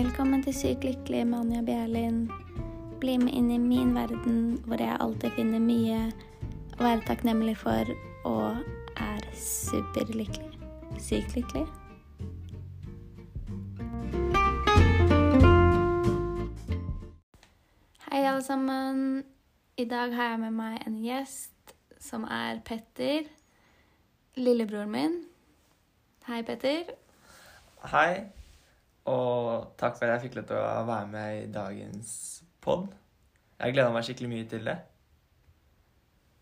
Velkommen til Sykt lykkelig med Anja Bjerlin. Bli med inn i min verden hvor jeg alltid finner mye å være takknemlig for og er superlykkelig. Sykt lykkelig. Hei, alle sammen. I dag har jeg med meg en gjest som er Petter. Lillebroren min. Hei, Petter. Hei, og takk for at jeg fikk lov til å være med i dagens pod. Jeg gleder meg skikkelig mye til det.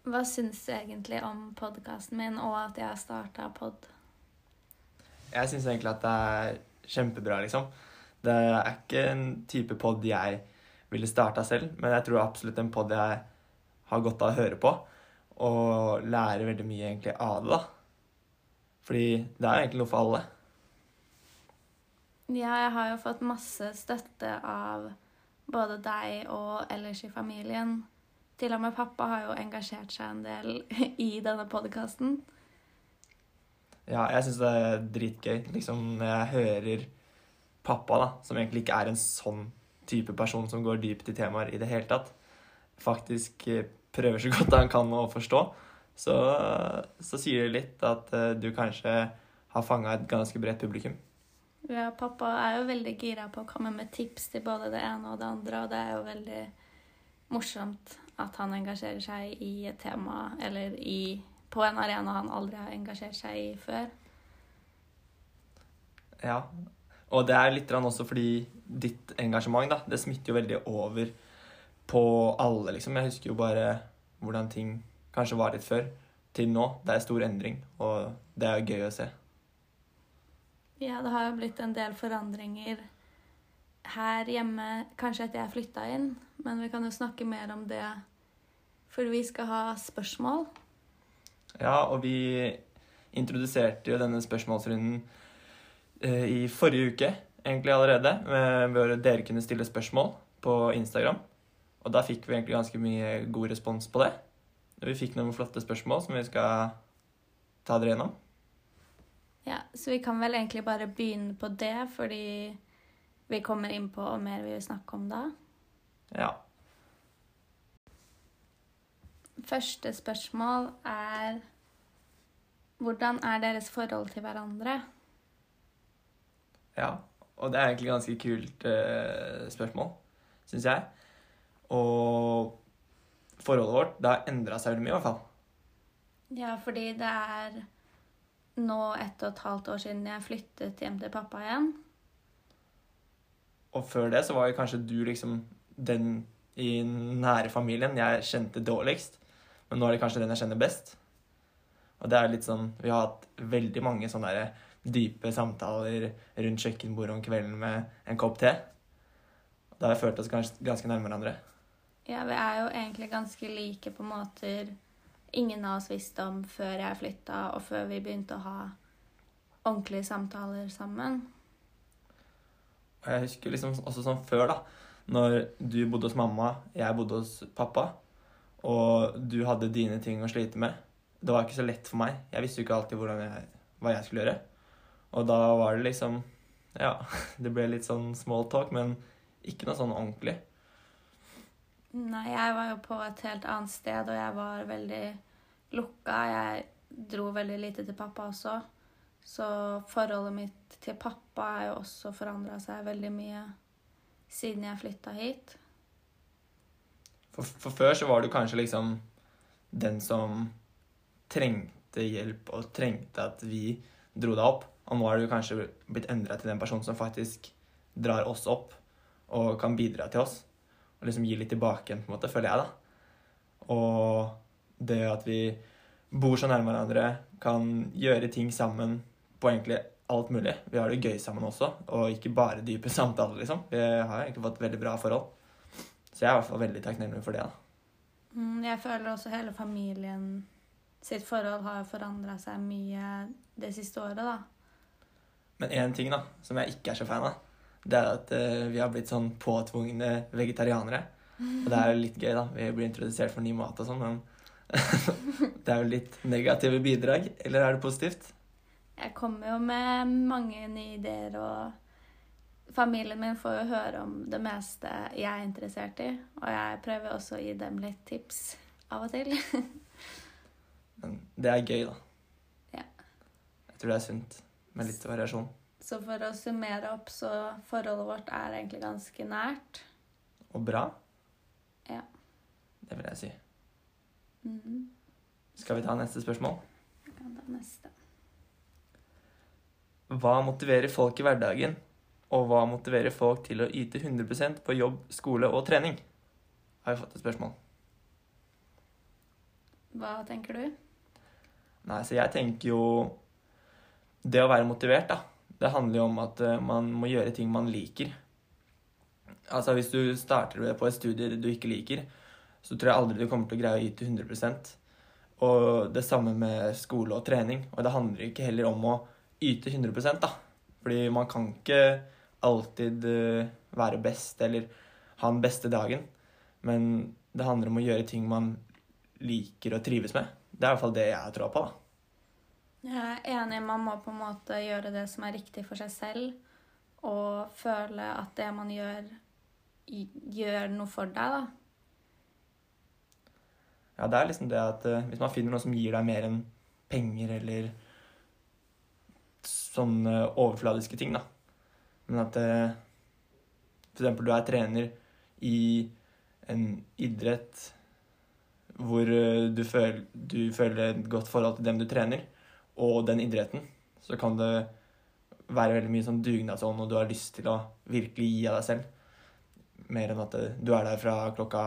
Hva syns du egentlig om podkasten min, og at jeg har starta pod? Jeg syns egentlig at det er kjempebra, liksom. Det er ikke en type pod jeg ville starta selv, men jeg tror absolutt en pod jeg har godt av å høre på. Og lære veldig mye egentlig av det, da. Fordi det er egentlig noe for alle. Ja, jeg har jo fått masse støtte av både deg og ellers i familien. Til og med pappa har jo engasjert seg en del i denne podkasten. Ja, jeg syns det er dritgøy liksom, når jeg hører pappa, da, som egentlig ikke er en sånn type person som går dypt i temaer i det hele tatt, faktisk eh, prøver så godt han kan å forstå, så, så sier det litt at uh, du kanskje har fanga et ganske bredt publikum. Ja, pappa er jo veldig gira på å komme med tips til både det ene og det andre, og det er jo veldig morsomt at han engasjerer seg i et tema eller i, på en arena han aldri har engasjert seg i før. Ja, og det er litt også fordi ditt engasjement da, det smitter jo veldig over på alle, liksom. Jeg husker jo bare hvordan ting kanskje var litt før, til nå. Det er stor endring, og det er gøy å se. Ja, det har jo blitt en del forandringer her hjemme, kanskje etter jeg flytta inn, men vi kan jo snakke mer om det, for vi skal ha spørsmål. Ja, og vi introduserte jo denne spørsmålsrunden eh, i forrige uke, egentlig allerede, hvor dere kunne stille spørsmål på Instagram. Og da fikk vi egentlig ganske mye god respons på det. Vi fikk noen flotte spørsmål som vi skal ta dere gjennom. Ja, så vi kan vel egentlig bare begynne på det, fordi vi kommer inn på mer vi vil snakke om da. Ja. Første spørsmål er Hvordan er deres forhold til hverandre? Ja, og det er egentlig ganske kult uh, spørsmål, syns jeg. Og forholdet vårt det har endra seg veldig mye, i hvert fall. Ja, fordi det er nå ett og et halvt år siden jeg flyttet hjem til pappa igjen. Og før det så var jo kanskje du liksom den i nære familien jeg kjente dårligst. Men nå er det kanskje den jeg kjenner best. Og det er litt sånn Vi har hatt veldig mange sånne der dype samtaler rundt kjøkkenbordet om kvelden med en kopp te. Da har jeg følt oss ganske, ganske nærme hverandre. Ja, vi er jo egentlig ganske like på måter ingen av oss visste om før jeg flytta, og før vi begynte å ha ordentlige samtaler sammen. Jeg husker liksom også sånn før, da. Når du bodde hos mamma, jeg bodde hos pappa, og du hadde dine ting å slite med. Det var ikke så lett for meg. Jeg visste jo ikke alltid jeg, hva jeg skulle gjøre. Og da var det liksom Ja, det ble litt sånn small talk, men ikke noe sånn ordentlig. Nei, jeg var jo på et helt annet sted, og jeg var veldig lukka. Jeg dro veldig lite til pappa også. Så forholdet mitt til pappa har jo også forandra seg veldig mye siden jeg flytta hit. For, for, før så var du kanskje liksom den som trengte hjelp og trengte at vi dro deg opp. Og nå er du kanskje blitt endra til den personen som faktisk drar oss opp og kan bidra til oss og liksom gi litt tilbake igjen, på en måte, føler jeg, da. Og det at vi bor så nærme hverandre, kan gjøre ting sammen på egentlig alt mulig. Vi har det gøy sammen også, og ikke bare dype samtaler, liksom. Vi har egentlig fått veldig bra forhold. Så jeg er i hvert fall veldig takknemlig for det, da. Mm, jeg føler også hele familien sitt forhold har forandra seg mye det siste året, da. Men én ting da, som jeg ikke er så fan av, det er at uh, vi har blitt sånn påtvungne vegetarianere. Og det er jo litt gøy, da. Vi blir introdusert for ny mat og sånn, men det er jo litt negative bidrag. Eller er det positivt? Jeg kommer jo med mange nye ideer og familien min får jo høre om det meste jeg er interessert i, og jeg prøver også å gi dem litt tips av og til. Men det er gøy, da. Ja. Jeg tror det er sunt med litt variasjon. Så for å summere opp, så forholdet vårt er egentlig ganske nært. Og bra. Ja. Det vil jeg si. Mhm. Skal vi ta neste spørsmål? Vi kan ta neste. Hva motiverer folk i hverdagen, og hva motiverer folk til å yte 100 på jobb, skole og trening? Har vi fått et spørsmål. Hva tenker du? Nei, så jeg tenker jo Det å være motivert, da. Det handler jo om at eh, man må gjøre ting man liker. Altså hvis du starter på et studie du ikke liker, så tror jeg aldri du kommer til å greie å yte 100% Og det samme med skole og trening. Og det handler ikke heller om å yte 100% da. Fordi man kan ikke alltid eh, være best eller ha den beste dagen. Men det handler om å gjøre ting man liker og trives med. Det er i hvert fall det jeg troa på. da. Jeg er enig, man må på en måte gjøre det som er riktig for seg selv, og føle at det man gjør, gjør noe for deg, da. Ja, det er liksom det at uh, hvis man finner noe som gir deg mer enn penger eller sånne overfladiske ting, da. Men at uh, for eksempel du er trener i en idrett hvor uh, du føl du føler et godt forhold til dem du trener, og den idretten, så kan det være veldig mye sånn dugnadsånd, og du har lyst til å virkelig gi av deg selv. Mer enn at du er der fra klokka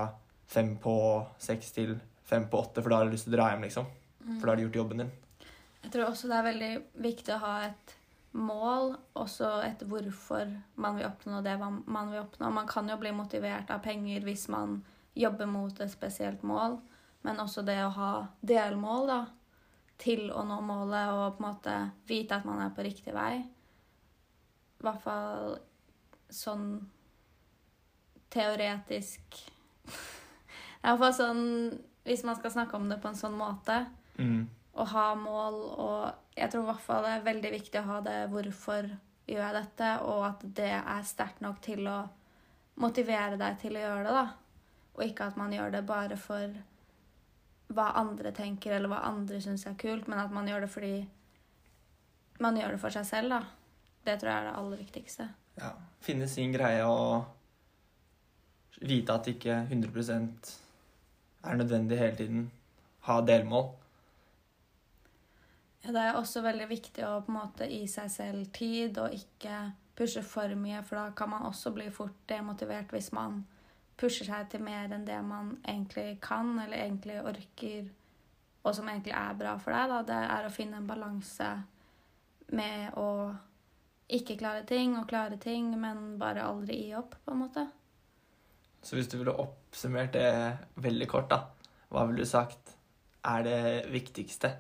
fem på seks til fem på åtte, for da har du lyst til å dra hjem, liksom. For da har du gjort jobben din. Jeg tror også det er veldig viktig å ha et mål, også et hvorfor man vil oppnå det man man vil oppnå. Man kan jo bli motivert av penger hvis man jobber mot et spesielt mål, men også det å ha delmål da, til å nå målet og på en måte vite at man er på riktig vei. I hvert fall sånn teoretisk i hvert fall sånn Hvis man skal snakke om det på en sånn måte, Mm. å ha mål og Jeg tror i hvert fall det er veldig viktig å ha det hvorfor gjør jeg dette, og at det er sterkt nok til å motivere deg til å gjøre det, da. Og ikke at man gjør det bare for hva andre tenker, eller hva andre syns er kult, men at man gjør det fordi man gjør det for seg selv, da. Det tror jeg er det aller viktigste. Ja. Finne sin greie og vite at ikke 100 er nødvendig hele tiden. Ha delmål. Ja, det er også veldig viktig å på en måte gi seg selv tid og ikke pushe for mye, for da kan man også bli fort demotivert hvis man pusher seg til mer enn det man egentlig kan eller egentlig orker, og som egentlig er bra for deg. Da. Det er å finne en balanse med å ikke klare ting og klare ting, men bare aldri gi opp, på en måte. Så hvis du ville oppsummert det veldig kort, da, hva ville du sagt er det viktigste?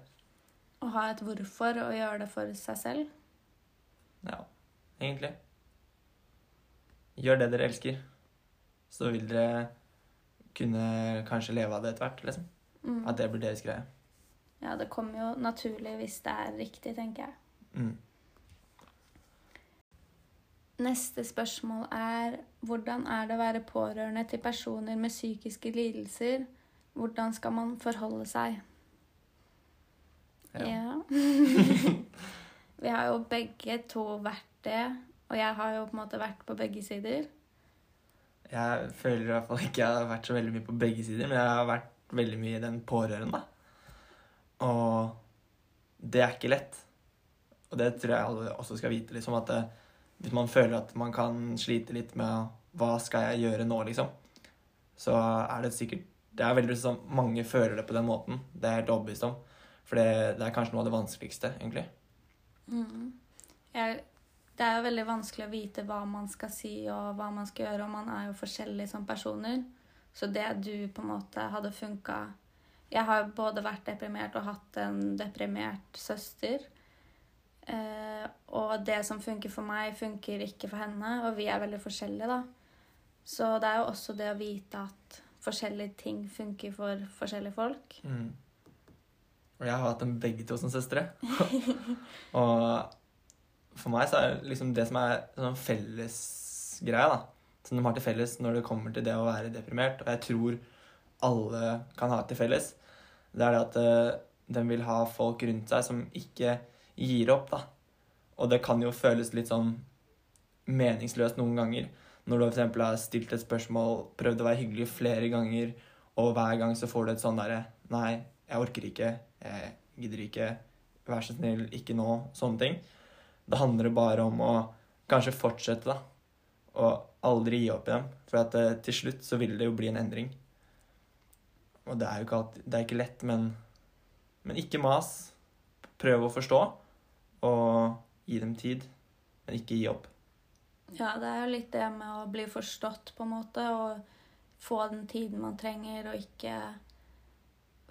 Å ha et hvorfor og gjøre det for seg selv. Ja, egentlig. Gjør det dere elsker, så vil dere kunne kanskje leve av det etter hvert, liksom. Mm. At det blir deres greie. Ja, det kommer jo naturlig hvis det er riktig, tenker jeg. Mm. Neste spørsmål er hvordan er det å være pårørende til personer med psykiske lidelser? Hvordan skal man forholde seg? Ja. Ja. Vi har jo begge to vært det, og jeg har jo på en måte vært på begge sider. Jeg føler i hvert fall ikke jeg har vært så veldig mye på begge sider, men jeg har vært veldig mye i den pårørende. Og det er ikke lett. Og det tror jeg alle også skal vite, liksom, at det, hvis man føler at man kan slite litt med hva skal jeg gjøre nå, liksom, så er det sikkert Det er veldig sånn mange føler det på den måten. Det er jeg helt overbevist om. For det, det er kanskje noe av det vanskeligste, egentlig. Mm. Jeg, det er jo veldig vanskelig å vite hva man skal si og hva man skal gjøre, og man er jo forskjellig som personer. Så det du på en måte hadde funka Jeg har jo både vært deprimert og hatt en deprimert søster. Eh, og det som funker for meg, funker ikke for henne, og vi er veldig forskjellige, da. Så det er jo også det å vite at forskjellige ting funker for forskjellige folk. Mm. Og jeg har hatt dem begge to som søstre. og for meg så er det liksom det som er sånn fellesgreia, da. Som de har til felles når det kommer til det å være deprimert, og jeg tror alle kan ha til felles, det er det at uh, de vil ha folk rundt seg som ikke gir opp, da. Og det kan jo føles litt sånn meningsløst noen ganger. Når du f.eks. har stilt et spørsmål, prøvd å være hyggelig flere ganger, og hver gang så får du et sånn derre Nei, jeg orker ikke. Jeg gidder ikke. Vær så snill, ikke nå. Sånne ting. Det handler bare om å kanskje fortsette, da. Og aldri gi opp igjen. For at uh, til slutt så vil det jo bli en endring. Og det er jo ikke alltid Det er ikke lett, men, men ikke mas. Prøv å forstå, og gi dem tid. Men ikke gi opp. Ja, det er jo litt det med å bli forstått, på en måte, og få den tiden man trenger, og ikke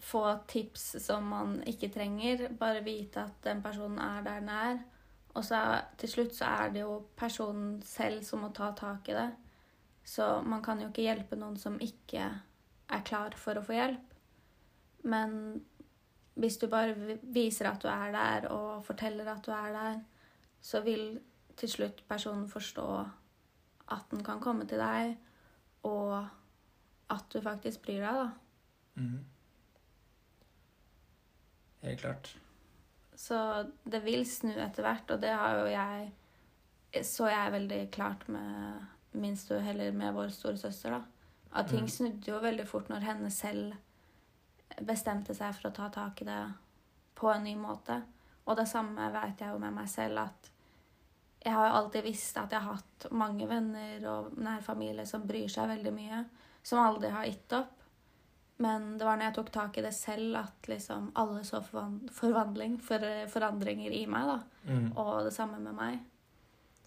få tips som man ikke trenger. Bare vite at den personen er der den er. Og så til slutt så er det jo personen selv som må ta tak i det. Så man kan jo ikke hjelpe noen som ikke er klar for å få hjelp. Men hvis du bare viser at du er der, og forteller at du er der, så vil til slutt personen forstå at den kan komme til deg, og at du faktisk bryr deg, da. Mm. Helt klart. Så det vil snu etter hvert, og det har jo jeg Så jeg veldig klart med min store, eller med vår store søster, da. At ting Mm. snudde jo veldig fort når henne selv bestemte seg for å ta tak i det på en ny måte. Og det samme vet jeg jo med meg selv, at jeg har jo alltid visst at jeg har hatt mange venner og nær familie som bryr seg veldig mye, som aldri har gitt opp. Men det var når jeg tok tak i det selv, at liksom alle så forvandling, for, forandringer i meg. da. Mm. Og det samme med meg.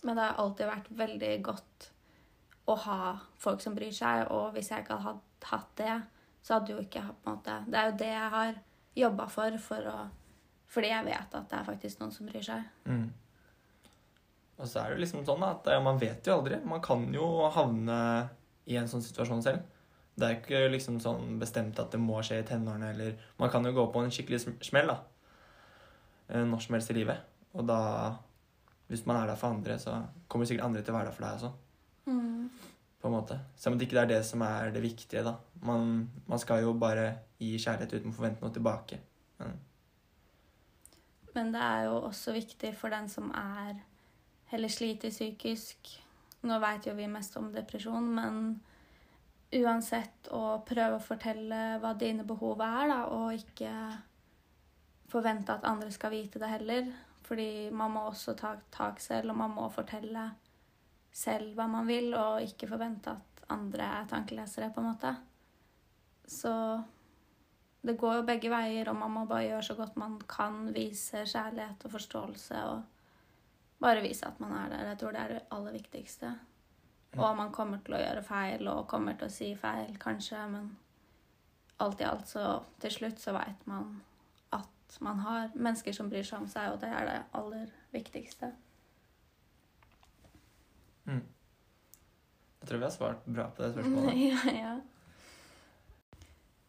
Men det har alltid vært veldig godt å ha folk som bryr seg. Og hvis jeg ikke hadde hatt- det, så hadde jo ikke jeg på en måte Det er jo det jeg har jobba for, for å, fordi jeg vet at det er faktisk noen som bryr seg. Mm. Og så er det liksom sånn at man vet jo aldri. Man kan jo havne i en sånn situasjon selv. Det er ikke liksom sånn bestemt at det må skje i tenårene, eller Man kan jo gå på en skikkelig smell, da. Eh, Når som helst i livet. Og da Hvis man er der for andre, så kommer sikkert andre til å være der for deg også. På en måte. Selv om det ikke er det som er det viktige, da. Man, man skal jo bare gi kjærlighet uten å forvente noe tilbake. Men Men det er jo også viktig for den som er eller sliter psykisk. Nå vet jo vi mest om depresjon, men uansett å prøve å fortelle hva dine behov er, da, og ikke forvente at andre skal vite det heller. Fordi man må også ta tak selv, og man må fortelle selv hva man vil, og ikke forvente at andre er tankelesere, på en måte. Så det går jo begge veier, og man må bare gjøre så godt man kan, vise kjærlighet og forståelse og bare vise at man er der. Jeg tror det er det aller viktigste. Og man kommer til å gjøre feil og kommer til å si feil, kanskje, men alt i alt så til slutt så veit man at man har mennesker som bryr seg om seg, og det er det aller viktigste. jeg tror vi har svart bra på det spørsmålet. ja, ja.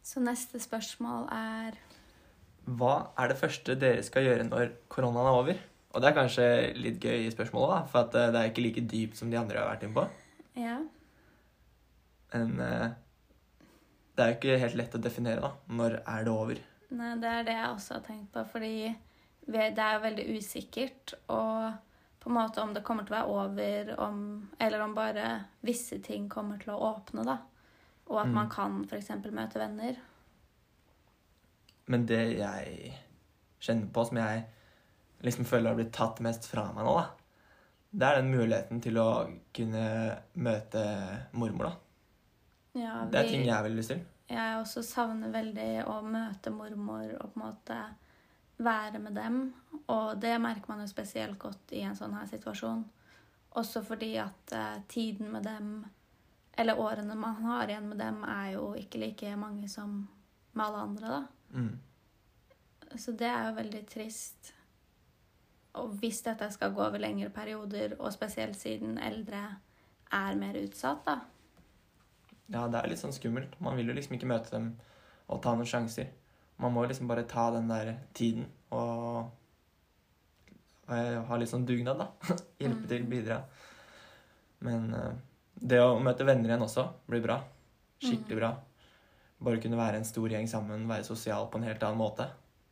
Så neste spørsmål er Hva er det første dere skal gjøre når koronaen er over? Og det er kanskje litt gøy spørsmål, da, for eh, det er ikke like dypt som de andre har vært inne på. Ja. Men eh, det er jo ikke helt lett å definere, da. Når er det over? Nei, det er det jeg også har tenkt på, fordi det er jo veldig usikkert. Og på en måte om det kommer til å være over, om, eller om bare visse ting kommer til å åpne, da. Og at Mm. man kan f.eks. møte venner. Men det jeg kjenner på, som jeg liksom føler har blitt tatt mest fra meg nå, da, det er den muligheten til å kunne møte mormor, da. Ja, Det er ting jeg veldig lyst til. Jeg også savner veldig å møte mormor og på en måte være med dem. Og det merker man jo spesielt godt i en sånn her situasjon. Også fordi at eh, tiden med dem, eller årene man har igjen med dem, er jo ikke like mange som med alle andre, da. Mm. Så det er jo veldig trist. Og hvis dette skal gå over lengre perioder, og spesielt siden eldre er mer utsatt, da. Ja, det er litt sånn skummelt. Man vil jo liksom ikke møte dem og ta noen sjanser. Man må liksom bare ta den der tiden og Og ha litt sånn dugnad, da. Hjelpe Mm. til, bidra. Men eh, det å møte venner igjen også blir bra. Skikkelig Mm. bra. Bare kunne være en stor gjeng sammen, være sosial på en helt annen måte.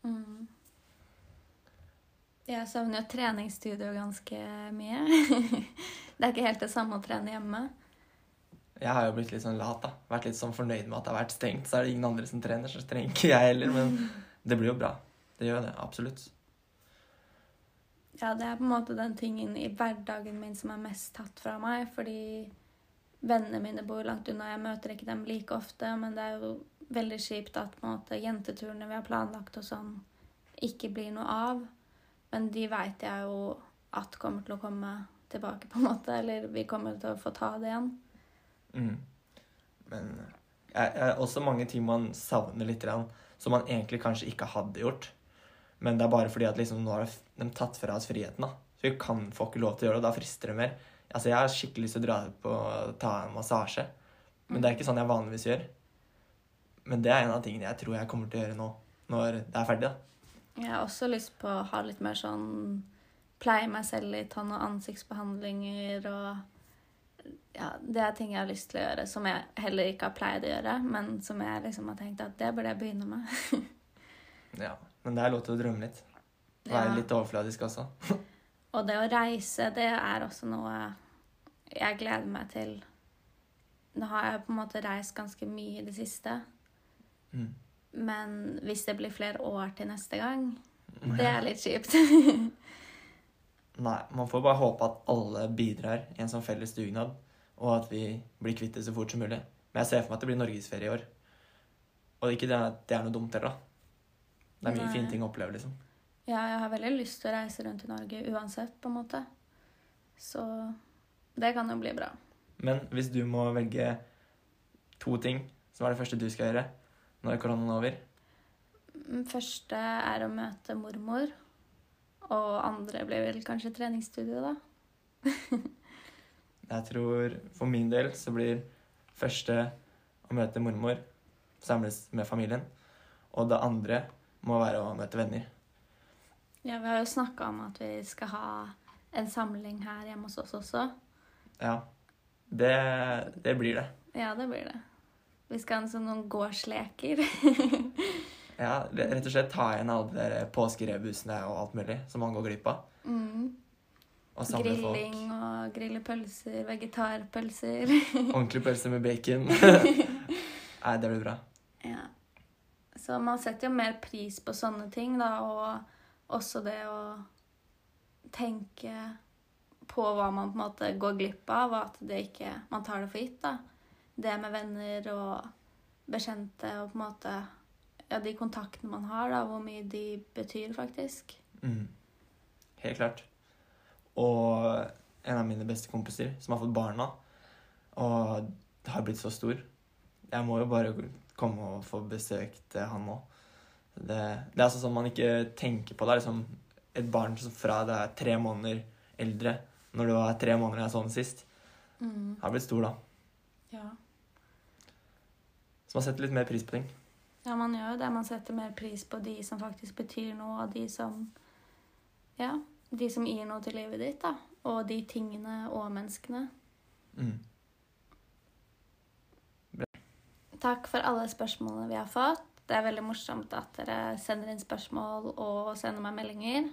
Mm. Jeg savner jo treningsstudio ganske mye. det er ikke helt det samme å trene hjemme. Jeg har jo blitt litt sånn lat, da. Vært litt sånn fornøyd med at det har vært stengt. Så er det ingen andre som trener, så trenger ikke jeg heller. Men det blir jo bra. Det gjør det. Absolutt. Ja, det er på en måte den tingen i hverdagen min som er mest tatt fra meg, fordi vennene mine bor langt unna. Jeg møter ikke dem like ofte, men det er jo veldig kjipt at på en måte jenteturene vi har planlagt og sånn, ikke blir noe av. Men de veit jeg jo at kommer til å komme tilbake, på en måte. Eller vi kommer til å få ta det igjen. Mm. Men jeg, jeg, også mange ting man savner litt, som man egentlig kanskje ikke hadde gjort. Men det er bare fordi at liksom, nå har de tatt fra oss friheten. da. Så vi kan få ikke lov til å gjøre det, og da frister det mer. Altså, Jeg har skikkelig lyst til å dra på ta en massasje, men det er ikke sånn jeg vanligvis gjør. Men det er en av tingene jeg tror jeg kommer til å gjøre nå, når det er ferdig. da. Jeg har også lyst på å ha litt mer sånn Pleie meg selv litt, ha noen ansiktsbehandlinger og Ja, det er ting jeg har lyst til å gjøre som jeg heller ikke har pleid å gjøre, men som jeg liksom har tenkt at det burde jeg begynne med. Ja. Men det er lov til å drømme litt. Være Ja. litt overfladisk også. Og det å reise, det er også noe jeg gleder meg til. Nå har jeg på en måte reist ganske mye i det siste, Mm. Men hvis det blir flere år til neste gang, det er litt kjipt. Nei, man får bare håpe at alle bidrar i en sånn felles dugnad, og at vi blir kvitt det så fort som mulig. Men jeg ser for meg at det blir norgesferie i år. Og ikke det at det er noe dumt heller, da. Det er mye Nei. fine ting å oppleve, liksom. Ja, jeg har veldig lyst til å reise rundt i Norge uansett, på en måte. Så det kan jo bli bra. Men hvis du må velge to ting, som er det første du skal gjøre når koronaen er over Den første er å møte mormor. Og andre blir vel kanskje treningsstudio, da. Jeg tror for min del så blir første å møte mormor, samles med familien. Og det andre må være å møte venner. Ja, vi har jo snakka om at vi skal ha en samling her hjemme hos oss også. Ja, det, det blir det. Ja, det blir det. Vi skal ha en sånn gårdsleker. Ja, rett og slett ta igjen alle de der påskerebusene og alt mulig som man går glipp av. Mm. Og samle folk. Grilling og grille pølser, vegetarpølser. Ordentlige pølser med bacon. Nei, det blir bra. Ja. Så man setter jo mer pris på sånne ting, da, og også det å tenke på hva man på en måte går glipp av, og at det ikke man tar det for gitt. da. Det med venner og bekjente og på en måte ja, de kontaktene man har, da, hvor mye de betyr, faktisk. Mm. Helt klart. Og en av mine beste kompiser som har fått barna, og det har blitt så stor. Jeg må jo bare komme og få besøkt han nå. Det, det er altså sånn man ikke tenker på det. er liksom et barn som fra det er tre måneder eldre, når du var tre måneder da jeg så den sist, Mm. har blitt stor da. Ja. Så man setter litt mer pris på ting. ja, man gjør jo det. Man setter mer pris på de som faktisk betyr noe, og de som Ja, de som gir noe til livet ditt, da. Og de tingene og menneskene. Mm. Takk for alle spørsmålene vi har fått. Det er veldig morsomt at dere sender inn spørsmål og sender meg meldinger.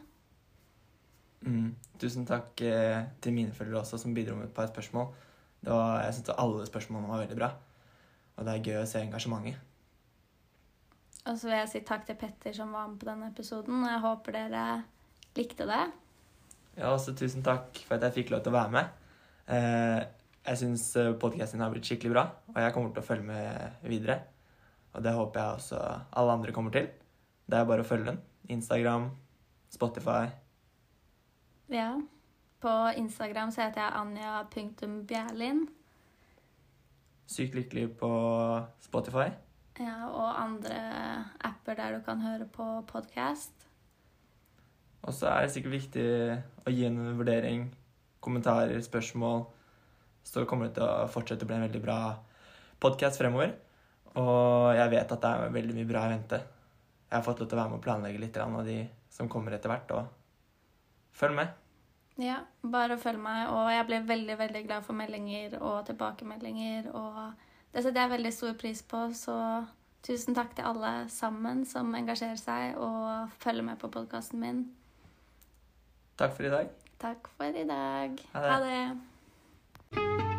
Mm. Tusen takk eh, til mine følgere også, som bidro med et par spørsmål. Var, jeg synes alle spørsmålene var veldig bra. Og det er gøy å se engasjementet. Og så vil jeg si takk til Petter som var med på denne episoden. Jeg håper dere likte det. Ja, også tusen takk for at jeg fikk lov til å være med. Eh, jeg syns podkasten har blitt skikkelig bra, og jeg kommer til å følge med videre. Og det håper jeg også alle andre kommer til. Det er bare å følge den. Instagram, Spotify. Ja. På Instagram så heter jeg anja.bjerlin. Sykt lykkelig på Spotify. Ja, og andre apper der du kan høre på podkast. Og så er det sikkert viktig å gi en vurdering, kommentarer, spørsmål. Så kommer det til å fortsette å bli en veldig bra podkast fremover. Og jeg vet at det er veldig mye bra i vente. Jeg har fått lov til å være med og planlegge litt av de som kommer etter hvert. Og følg med. Ja, bare følg meg. Og jeg blir veldig, veldig glad for meldinger og tilbakemeldinger. Og det setter jeg veldig stor pris på, så tusen takk til alle sammen som engasjerer seg og følger med på podkasten min. Takk for i dag. Takk for i dag. Ha det. Ha det.